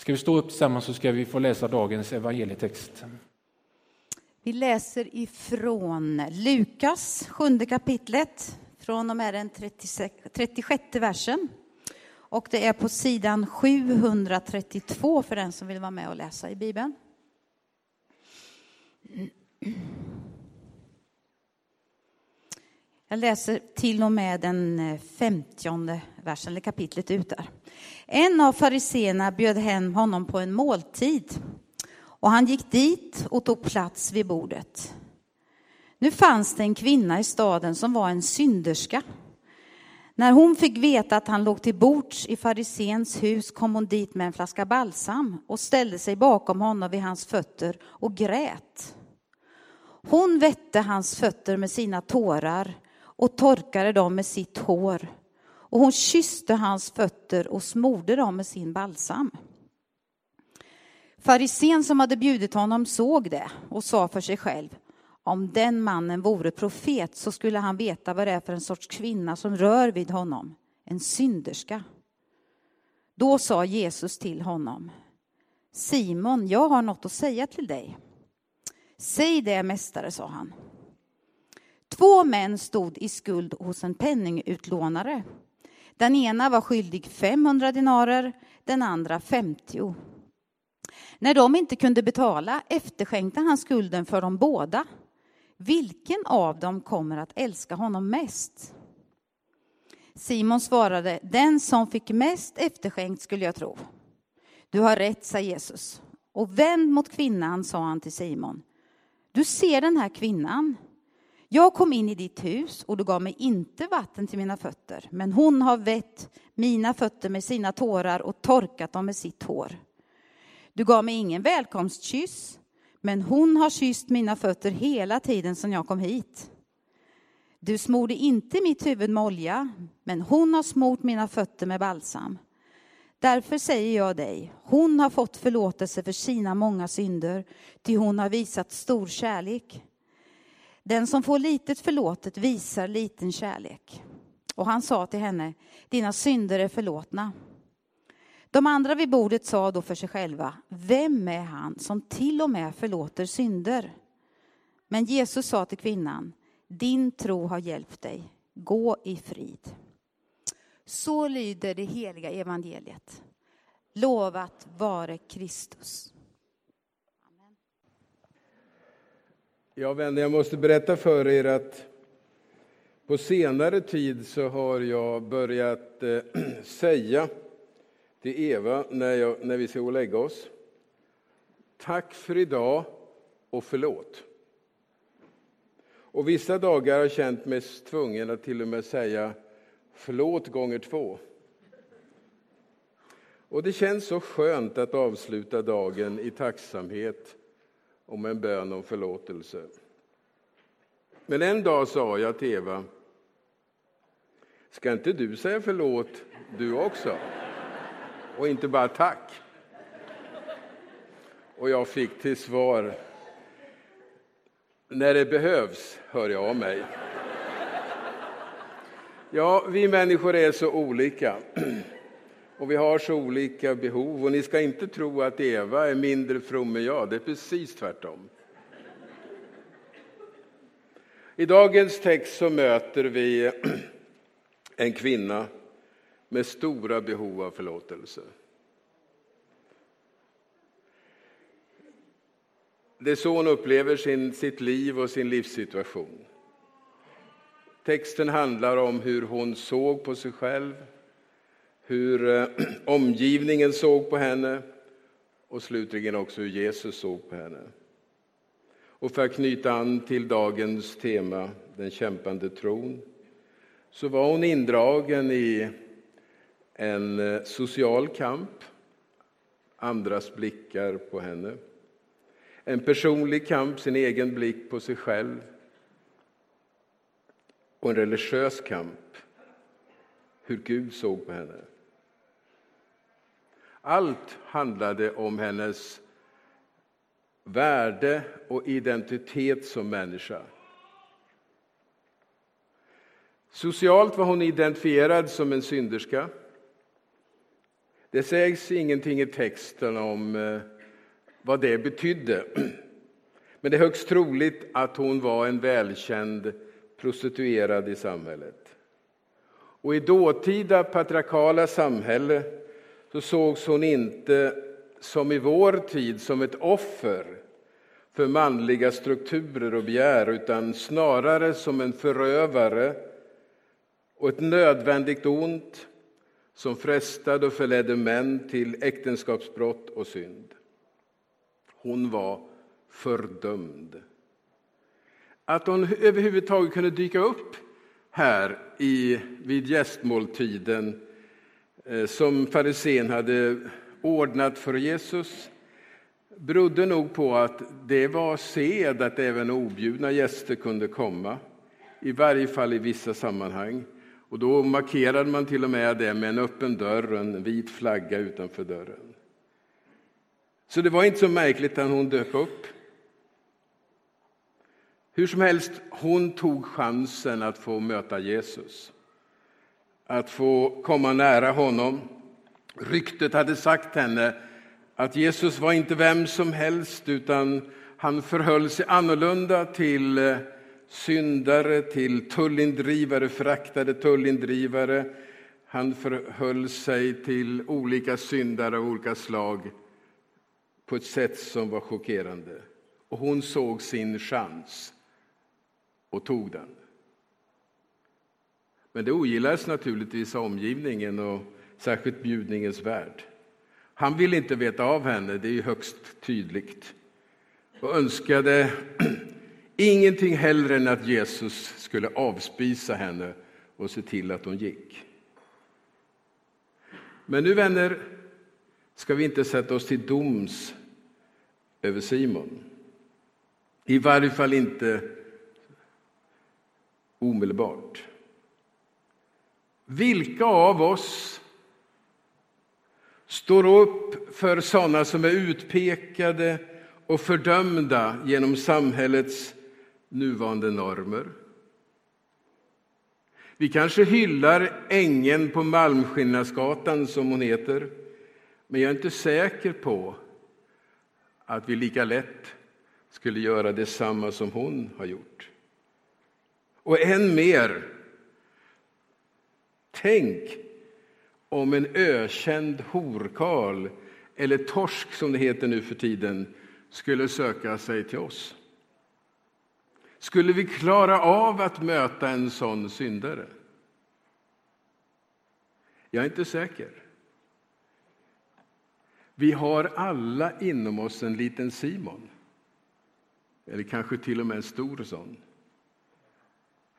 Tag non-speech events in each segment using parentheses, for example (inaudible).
Ska vi stå upp tillsammans så ska vi få läsa dagens evangelietext. Vi läser ifrån Lukas, sjunde kapitlet, från och med den 36, 36 versen. Och det är på sidan 732 för den som vill vara med och läsa i Bibeln. Jag läser till och med den eh, femtionde versen, eller kapitlet ut där. En av fariseerna bjöd hem honom på en måltid och han gick dit och tog plats vid bordet. Nu fanns det en kvinna i staden som var en synderska. När hon fick veta att han låg till bords i farisens hus kom hon dit med en flaska balsam och ställde sig bakom honom vid hans fötter och grät. Hon vette hans fötter med sina tårar och torkade dem med sitt hår och hon kysste hans fötter och smorde dem med sin balsam. Farisen som hade bjudit honom såg det och sa för sig själv om den mannen vore profet så skulle han veta vad det är för en sorts kvinna som rör vid honom, en synderska. Då sa Jesus till honom Simon, jag har något att säga till dig. Säg det, mästare, sa han. Två män stod i skuld hos en penningutlånare. Den ena var skyldig 500 dinarer, den andra 50. När de inte kunde betala efterskänkte han skulden för dem båda. Vilken av dem kommer att älska honom mest? Simon svarade, den som fick mest efterskänkt skulle jag tro. Du har rätt, sa Jesus. Och vänd mot kvinnan, sa han till Simon. Du ser den här kvinnan. Jag kom in i ditt hus och du gav mig inte vatten till mina fötter, men hon har vett mina fötter med sina tårar och torkat dem med sitt hår. Du gav mig ingen välkomstkyss, men hon har kysst mina fötter hela tiden sedan jag kom hit. Du smorde inte mitt huvud med olja, men hon har smort mina fötter med balsam. Därför säger jag dig, hon har fått förlåtelse för sina många synder, ty hon har visat stor kärlek. Den som får litet förlåtet visar liten kärlek. Och han sa till henne, dina synder är förlåtna. De andra vid bordet sa då för sig själva, vem är han som till och med förlåter synder? Men Jesus sa till kvinnan, din tro har hjälpt dig, gå i frid. Så lyder det heliga evangeliet. Lovat vare Kristus. Ja, vänner, jag måste berätta för er att på senare tid så har jag börjat eh, (clears throat) säga till Eva när, jag, när vi ska gå och lägga oss. Tack för idag och förlåt. Och vissa dagar har jag känt mig tvungen att till och med säga förlåt gånger två. Och det känns så skönt att avsluta dagen i tacksamhet om en bön om förlåtelse. Men en dag sa jag till Eva, ska inte du säga förlåt du också? och inte bara tack. Och jag fick till svar, när det behövs hör jag av mig. Ja, vi människor är så olika. Och vi har så olika behov. Och ni ska inte tro att Eva är mindre from än jag, det är precis tvärtom. I dagens text så möter vi en kvinna med stora behov av förlåtelse. Det är så hon upplever sin, sitt liv och sin livssituation. Texten handlar om hur hon såg på sig själv, hur eh, (clears throat) omgivningen såg på henne och slutligen också hur Jesus såg på henne. Och för att knyta an till dagens tema, den kämpande tron, så var hon indragen i en eh, social kamp, andras blickar på henne. En personlig kamp, sin egen blick på sig själv. Och en religiös kamp, hur Gud såg på henne. Allt handlade om hennes värde och identitet som människa. Socialt var hon identifierad som en synderska. Det sägs ingenting i texten om eh, vad det betydde. (clears throat) Men det är högst troligt att hon var en välkänd prostituerad i samhället. Och i dåtida patriarkala samhälle så sågs hon inte som i vår tid som ett offer för manliga strukturer och begär utan snarare som en förövare och ett nödvändigt ont som frestade och förledde män till äktenskapsbrott och synd. Hon var fördömd. Att hon överhuvudtaget kunde dyka upp här i, vid gästmåltiden Eh, som farisén hade ordnat för Jesus berodde nog på att det var sed att även objudna gäster kunde komma, i varje fall i vissa sammanhang. Och då markerade man till och med det med en öppen dörr och en vit flagga utanför dörren. Så det var inte så märkligt att hon dök upp. Hur som helst, hon tog chansen att få möta Jesus. Att få komma nära honom. Ryktet hade sagt henne att Jesus var inte vem som helst utan han förhöll sig annorlunda till eh, syndare, till tullindrivare, föraktade tullindrivare. Han förhöll sig till olika syndare av olika slag på ett sätt som var chockerande. Och hon såg sin chans och tog den. Men det ogillades naturligtvis av omgivningen och särskilt bjudningens värld. Han ville inte veta av henne, det är högst tydligt och önskade (clears throat) ingenting hellre än att Jesus skulle avspisa henne och se till att hon gick. Men nu vänner, ska vi inte sätta oss till doms över Simon. I varje fall inte omedelbart. Vilka av oss står upp för sådana som är utpekade och fördömda genom samhällets nuvarande normer? Vi kanske hyllar ängen på Malmskillnadsgatan, som hon heter, men jag är inte säker på att vi lika lätt skulle göra detsamma som hon har gjort. Och än mer, tänk om en ökänd horkarl, eller torsk som det heter nu för tiden, skulle söka sig till oss. Skulle vi klara av att möta en sån syndare? Jag är inte säker. Vi har alla inom oss en liten Simon. Eller kanske till och med en stor sån.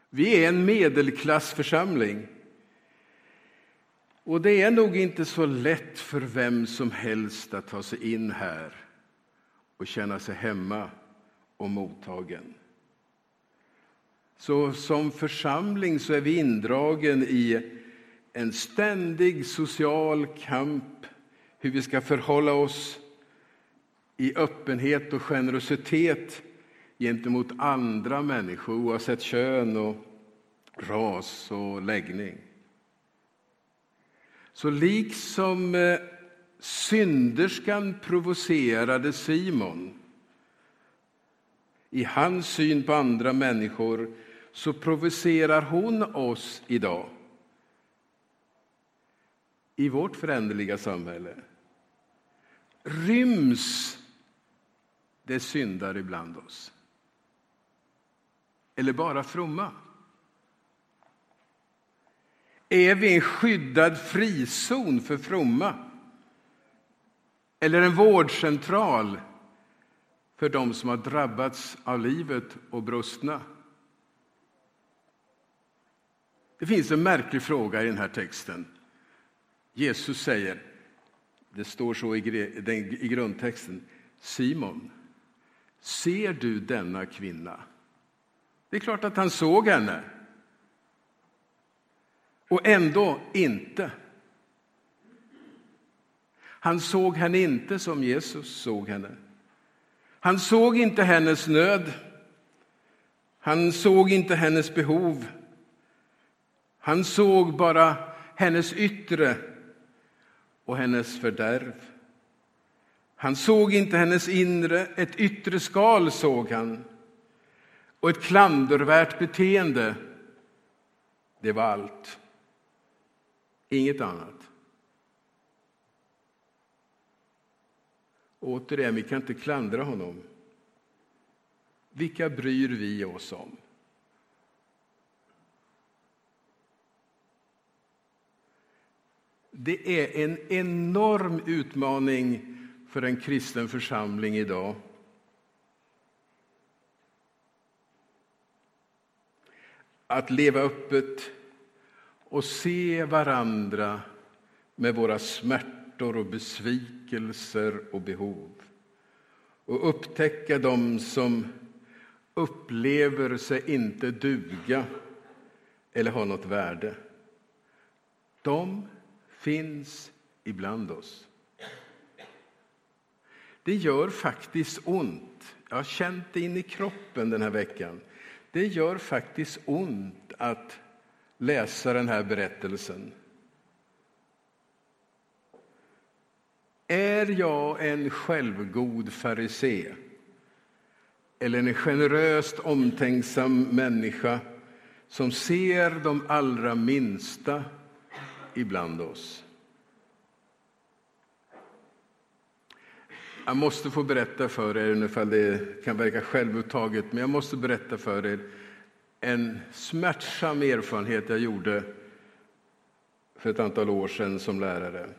Vi är en medelklassförsamling. Och det är nog inte så lätt för vem som helst att ta sig in här och känna sig hemma och mottagen. Så som församling så är vi indragen i en ständig social kamp hur vi ska förhålla oss i öppenhet och generositet gentemot andra människor oavsett kön och ras och läggning. Så liksom eh, synderskan provocerade Simon i hans syn på andra människor så provocerar hon oss idag i vårt föränderliga samhälle. Ryms det syndare ibland oss? Eller bara fromma? Är vi en skyddad frizon för fromma? Eller en vårdcentral för dem som har drabbats av livet och brustna? Det finns en märklig fråga i den här texten. Jesus säger, det står så i grundtexten, Simon, ser du denna kvinna? Det är klart att han såg henne. Och ändå inte. Han såg henne inte som Jesus såg henne. Han såg inte hennes nöd. Han såg inte hennes behov. Han såg bara hennes yttre och hennes fördärv. Han såg inte hennes inre, ett yttre skal såg han och ett klandervärt beteende. Det var allt. Inget annat. Återigen, vi kan inte klandra honom. Vilka bryr vi oss om? Det är en enorm utmaning för en kristen församling idag. Att leva öppet och se varandra med våra smärtor och besvikelser och behov. Och upptäcka dem som upplever sig inte duga eller ha något värde. De finns ibland oss. Det gör faktiskt ont. Jag har känt det in i kroppen den här veckan. Det gör faktiskt ont att läsa den här berättelsen. Är jag en självgod farisé eller en generöst omtänksam människa som ser de allra minsta ibland oss? Jag måste få berätta för er, ifall det kan verka självupptaget, men jag måste berätta för er en smärtsam erfarenhet jag gjorde för ett antal år sedan som lärare.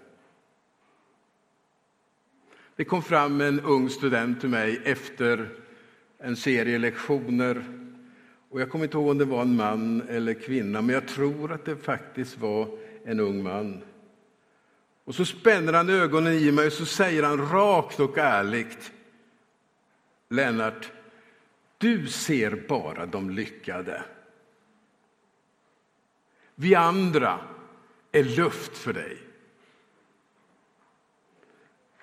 Det kom fram en ung student till mig efter en serie lektioner. Och jag kommer inte ihåg om det var en man eller kvinna, men jag tror att det faktiskt var en ung man. Och så spänner han ögonen i mig och så säger han rakt och ärligt. Lennart, du ser bara de lyckade. Vi andra är luft för dig.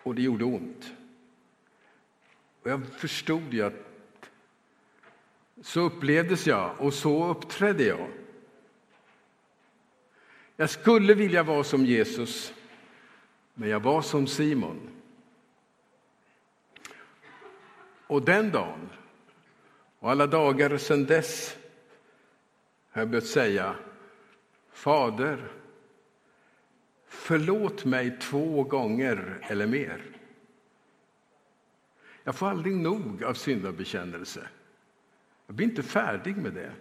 Och det gjorde ont. Och jag förstod ju att så upplevdes jag och så uppträdde jag. Jag skulle vilja vara som Jesus, men jag var som Simon. Och den dagen och alla dagar sedan dess har jag börjat säga Fader, förlåt mig två gånger eller mer. Jag får aldrig nog av syndabekännelse. Jag blir inte färdig med det.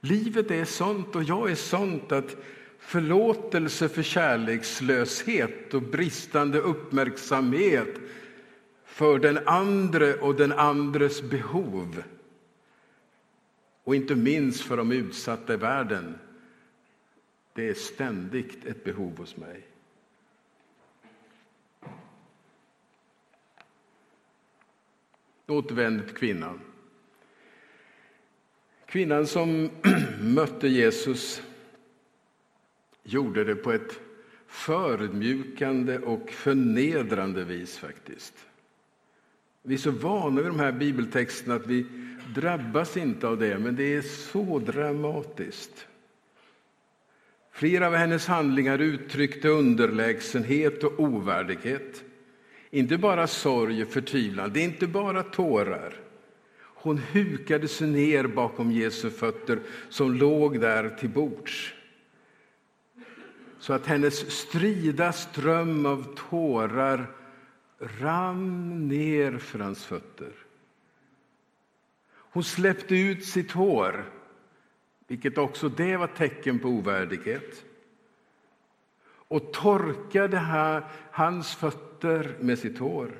Livet är sånt och jag är sånt att förlåtelse för kärlekslöshet och bristande uppmärksamhet för den andre och den andres behov och inte minst för de utsatta i världen. Det är ständigt ett behov hos mig. Återvänd till kvinnan. Kvinnan som (clears throat) mötte Jesus gjorde det på ett förmjukande och förnedrande vis faktiskt. Vi är så vana vid de här bibeltexterna att vi drabbas inte av det, men det är så dramatiskt. Flera av hennes handlingar uttryckte underlägsenhet och ovärdighet. Inte bara sorg och förtvivlan, det är inte bara tårar. Hon hukade sig ner bakom Jesu fötter som låg där till bords. Så att hennes strida ström av tårar rann ner för hans fötter. Hon släppte ut sitt hår, vilket också det var tecken på ovärdighet och torkade hans fötter med sitt hår.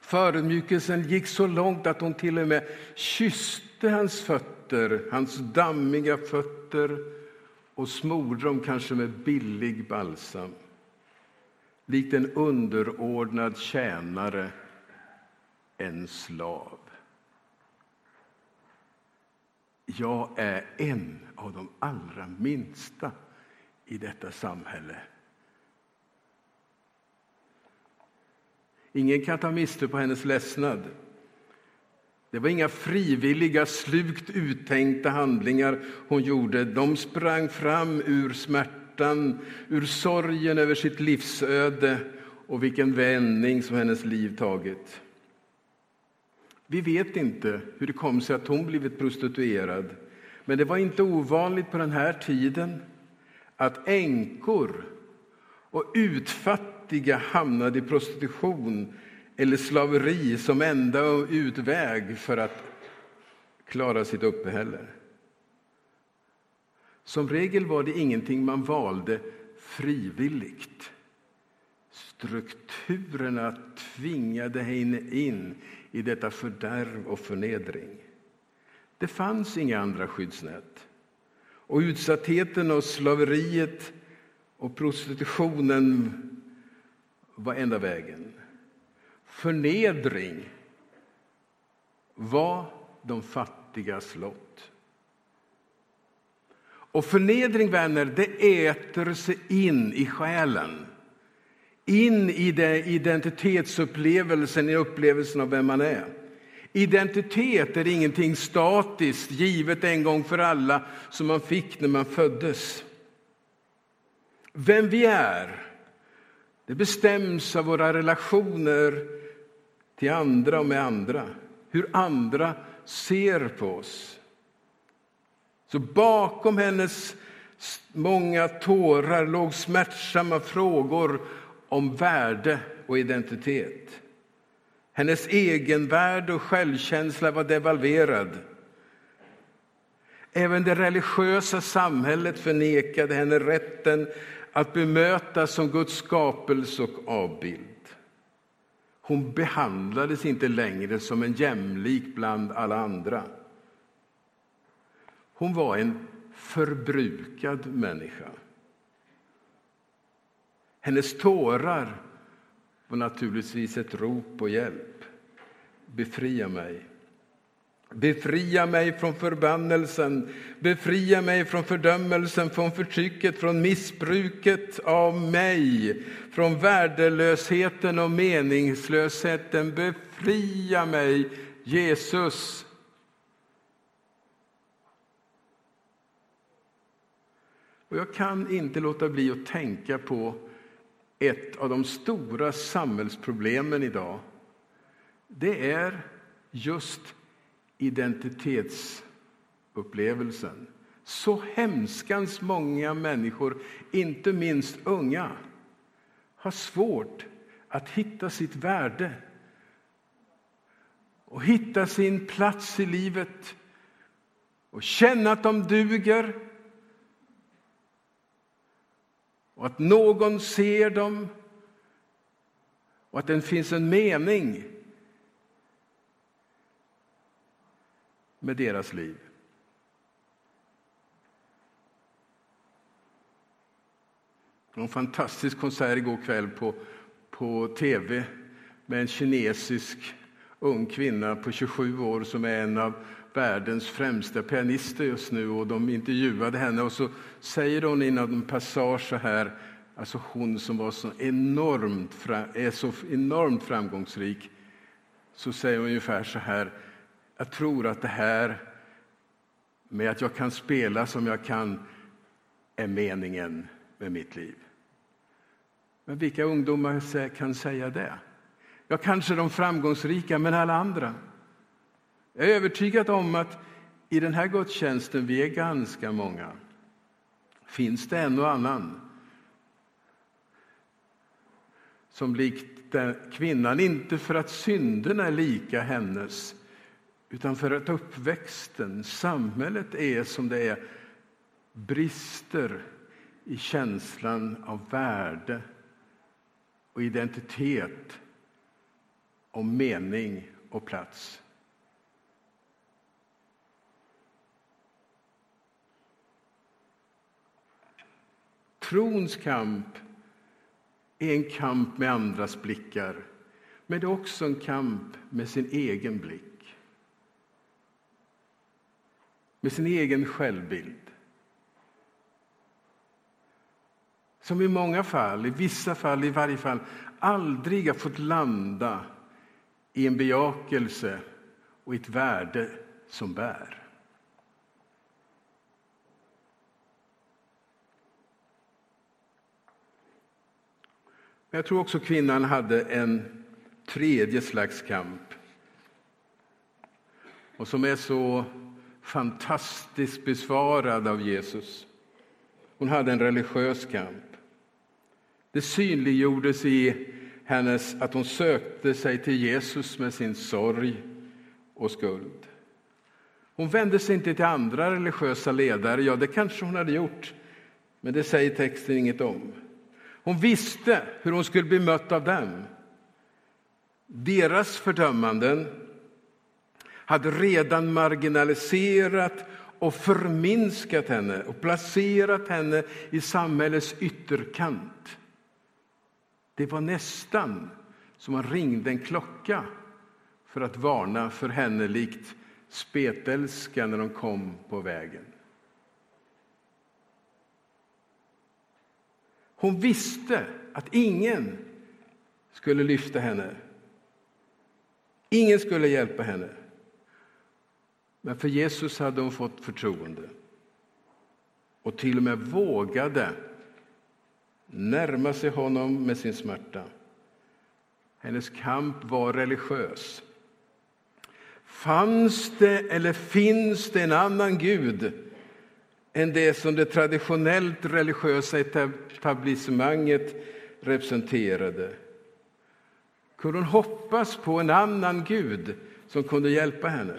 Förödmjukelsen gick så långt att hon till och med kysste hans fötter, hans dammiga fötter och smorde dem kanske med billig balsam. Likt en underordnad tjänare, en slav. Jag är en av de allra minsta i detta samhälle. Ingen kan ta miste på hennes ledsnad. Det var inga frivilliga, slukt uttänkta handlingar hon gjorde. De sprang fram ur smärtan smärtan, ur sorgen över sitt livsöde och vilken vändning som hennes liv tagit. Vi vet inte hur det kom sig att hon blivit prostituerad, men det var inte ovanligt på den här tiden att änkor och utfattiga hamnade i prostitution eller slaveri som enda utväg för att klara sitt uppehälle. Som regel var det ingenting man valde frivilligt. Strukturerna tvingade henne in i detta fördärv och förnedring. Det fanns inga andra skyddsnät. Och utsattheten och slaveriet och prostitutionen var enda vägen. Förnedring var de fattigas lott. Och förnedring, vänner, det äter sig in i själen. In i det identitetsupplevelsen, i upplevelsen av vem man är. Identitet är ingenting statiskt, givet en gång för alla, som man fick när man föddes. Vem vi är, det bestäms av våra relationer till andra och med andra. Hur andra ser på oss. Så bakom hennes många tårar låg smärtsamma frågor om värde och identitet. Hennes egenvärde och självkänsla var devalverad. Även det religiösa samhället förnekade henne rätten att bemötas som Guds skapelse och avbild. Hon behandlades inte längre som en jämlik bland alla andra. Hon var en förbrukad människa. Hennes tårar var naturligtvis ett rop på hjälp. Befria mig. Befria mig från förbannelsen, befria mig från fördömelsen, från förtrycket, från missbruket av mig, från värdelösheten och meningslösheten. Befria mig, Jesus. Och jag kan inte låta bli att tänka på ett av de stora samhällsproblemen idag. Det är just identitetsupplevelsen. Så hemskans många människor, inte minst unga, har svårt att hitta sitt värde och hitta sin plats i livet och känna att de duger och att någon ser dem och att det finns en mening med deras liv. Det var En fantastisk konsert igår kväll på, på tv med en kinesisk ung kvinna på 27 år som är en av världens främsta pianister just nu och de intervjuade henne och så säger hon i en passage så här, alltså hon som var så enormt, är så enormt framgångsrik, så säger hon ungefär så här, jag tror att det här med att jag kan spela som jag kan är meningen med mitt liv. Men vilka ungdomar kan säga det? Ja, kanske de framgångsrika, men alla andra. Jag är övertygad om att i den här gudstjänsten, vi är ganska många, finns det en och annan som likt kvinnan, inte för att synderna är lika hennes, utan för att uppväxten, samhället är som det är, brister i känslan av värde och identitet och mening och plats. Trons kamp är en kamp med andras blickar, men det är också en kamp med sin egen blick. Med sin egen självbild. Som i många fall, i vissa fall i varje fall, aldrig har fått landa i en bejakelse och ett värde som bär. Men jag tror också kvinnan hade en tredje slags kamp. Och som är så fantastiskt besvarad av Jesus. Hon hade en religiös kamp. Det synliggjordes i hennes att hon sökte sig till Jesus med sin sorg och skuld. Hon vände sig inte till andra religiösa ledare. Ja, det kanske hon hade gjort, men det säger texten inget om. Hon visste hur hon skulle bli mött av dem. Deras fördömanden hade redan marginaliserat och förminskat henne och placerat henne i samhällets ytterkant. Det var nästan som man ringde en klocka för att varna för henne likt spetälska när de kom på vägen. Hon visste att ingen skulle lyfta henne. Ingen skulle hjälpa henne. Men för Jesus hade hon fått förtroende och till och med vågade närma sig honom med sin smärta. Hennes kamp var religiös. Fanns det eller finns det en annan Gud än det som det traditionellt religiösa etablissemanget representerade? Kunde hon hoppas på en annan Gud som kunde hjälpa henne?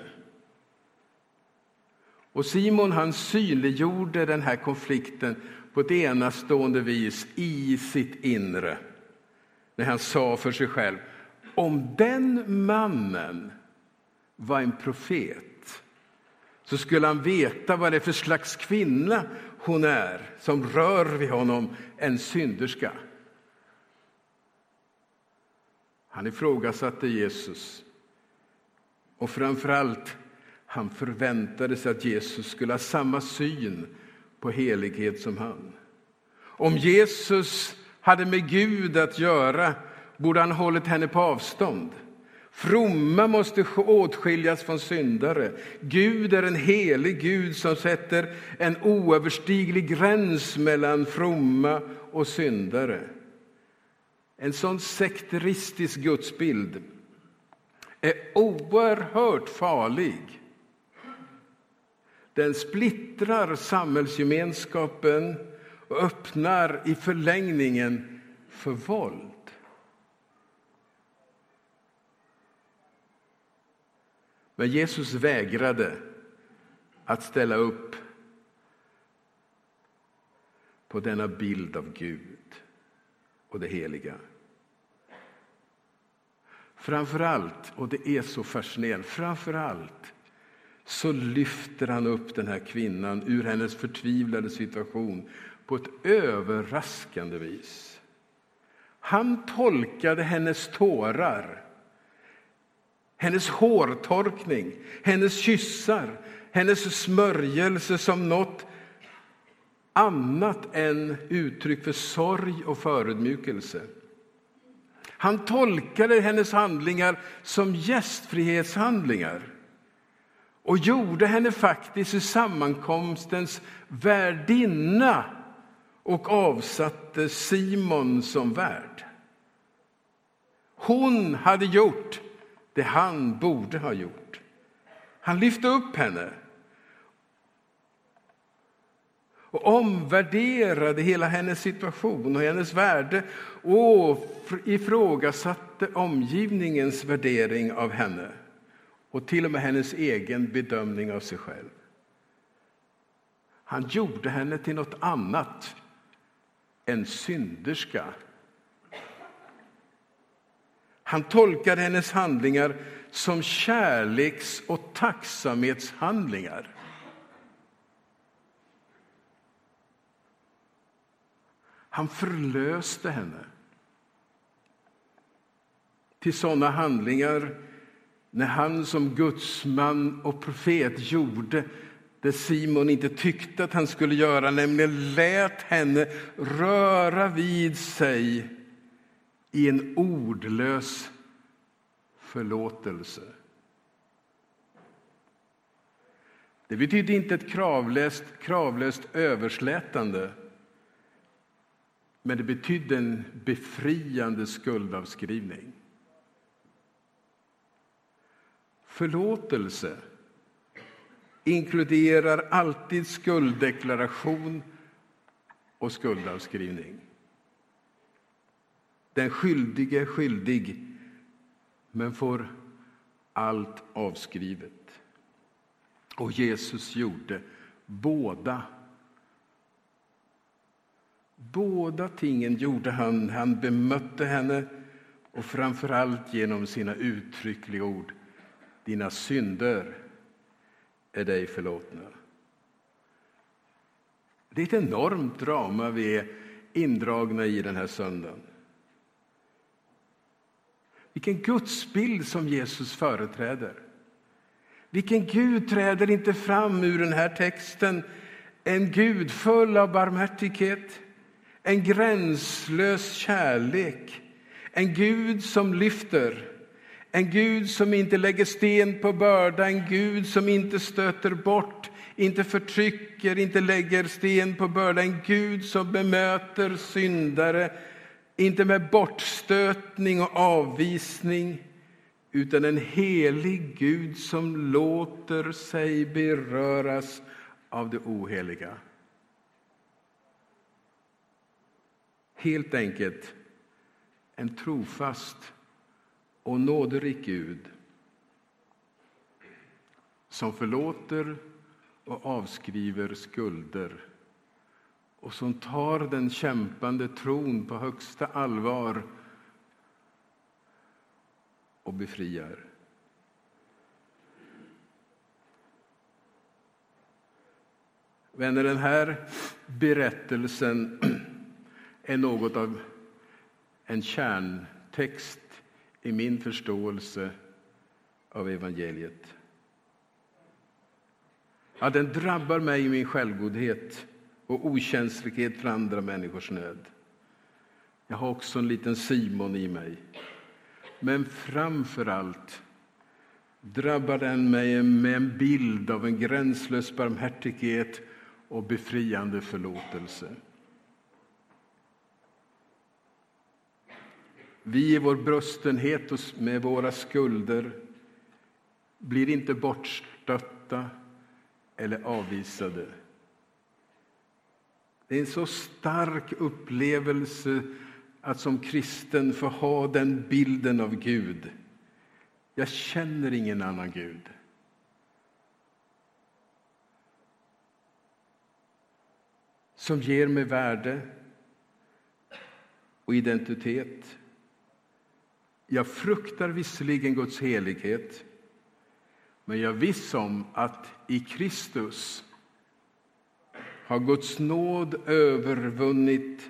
Och Simon han synliggjorde den här konflikten på ett enastående vis i sitt inre när han sa för sig själv om den mannen var en profet så skulle han veta vad det är för slags kvinna hon är som rör vid honom, en synderska. Han ifrågasatte Jesus och framför allt han förväntade sig att Jesus skulle ha samma syn på helighet som han. Om Jesus hade med Gud att göra borde han hållit henne på avstånd. Fromma måste åtskiljas från syndare. Gud är en helig Gud som sätter en oöverstiglig gräns mellan fromma och syndare. En sån sekteristisk gudsbild är oerhört farlig den splittrar samhällsgemenskapen och öppnar i förlängningen för våld. Men Jesus vägrade att ställa upp på denna bild av Gud och det heliga. Framför allt, och det är så fascinerande, framför allt så lyfter han upp den här kvinnan ur hennes förtvivlade situation på ett överraskande vis. Han tolkade hennes tårar, hennes hårtorkning, hennes kyssar, hennes smörjelse som något annat än uttryck för sorg och förödmjukelse. Han tolkade hennes handlingar som gästfrihetshandlingar och gjorde henne faktiskt i sammankomstens värdinna och avsatte Simon som värd. Hon hade gjort det han borde ha gjort. Han lyfte upp henne och omvärderade hela hennes situation och hennes värde och ifrågasatte omgivningens värdering av henne och till och med hennes egen bedömning av sig själv. Han gjorde henne till något annat än synderska. Han tolkade hennes handlingar som kärleks och tacksamhetshandlingar. Han förlöste henne till sådana handlingar när han som gudsman och profet gjorde det Simon inte tyckte att han skulle göra, nämligen lät henne röra vid sig i en ordlös förlåtelse. Det betyder inte ett kravlöst, kravlöst överslätande. Men det betydde en befriande skuldavskrivning. Förlåtelse inkluderar alltid skulddeklaration och skuldavskrivning. Den skyldige är skyldig, men får allt avskrivet. Och Jesus gjorde båda. Båda tingen gjorde han. Han bemötte henne och framför allt genom sina uttryckliga ord. Dina synder är dig förlåtna. Det är ett enormt drama vi är indragna i den här söndagen. Vilken gudsbild som Jesus företräder. Vilken Gud träder inte fram ur den här texten? En Gud full av barmhärtighet, en gränslös kärlek, en Gud som lyfter, en Gud som inte lägger sten på börda, en Gud som inte stöter bort, inte förtrycker, inte lägger sten på börda, en Gud som bemöter syndare, inte med bortstötning och avvisning, utan en helig Gud som låter sig beröras av det oheliga. Helt enkelt en trofast och nåderik Gud som förlåter och avskriver skulder och som tar den kämpande tron på högsta allvar och befriar. Vänner, den här berättelsen är något av en kärntext i min förståelse av evangeliet. Ja, den drabbar mig i min självgodhet och okänslighet för andra människors nöd. Jag har också en liten Simon i mig. Men framför allt drabbar den mig med en bild av en gränslös barmhärtighet och befriande förlåtelse. Vi i vår bröstenhet och med våra skulder blir inte bortstötta eller avvisade. Det är en så stark upplevelse att som kristen få ha den bilden av Gud. Jag känner ingen annan Gud. Som ger mig värde och identitet. Jag fruktar visserligen Guds helighet men jag är viss om att i Kristus har Guds nåd övervunnit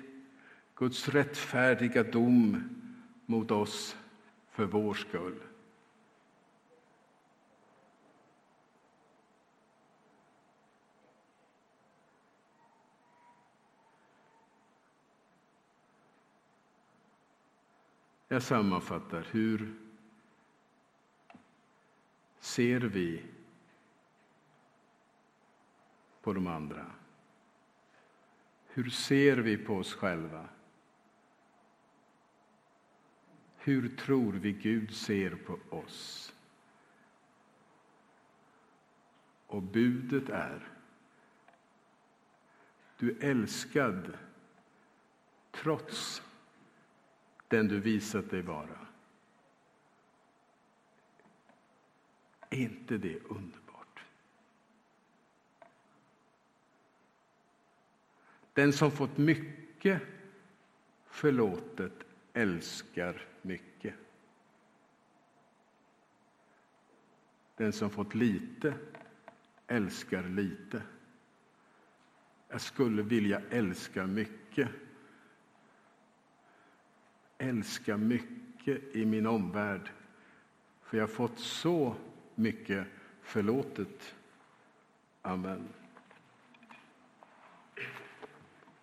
Guds rättfärdiga dom mot oss för vår skull. Jag sammanfattar. Hur ser vi på de andra? Hur ser vi på oss själva? Hur tror vi Gud ser på oss? Och budet är du är älskad trots den du visat dig vara. Är inte det underbart? Den som fått mycket förlåtet älskar mycket. Den som fått lite älskar lite. Jag skulle vilja älska mycket. Älska mycket i min omvärld. För jag har fått så mycket förlåtet. Amen.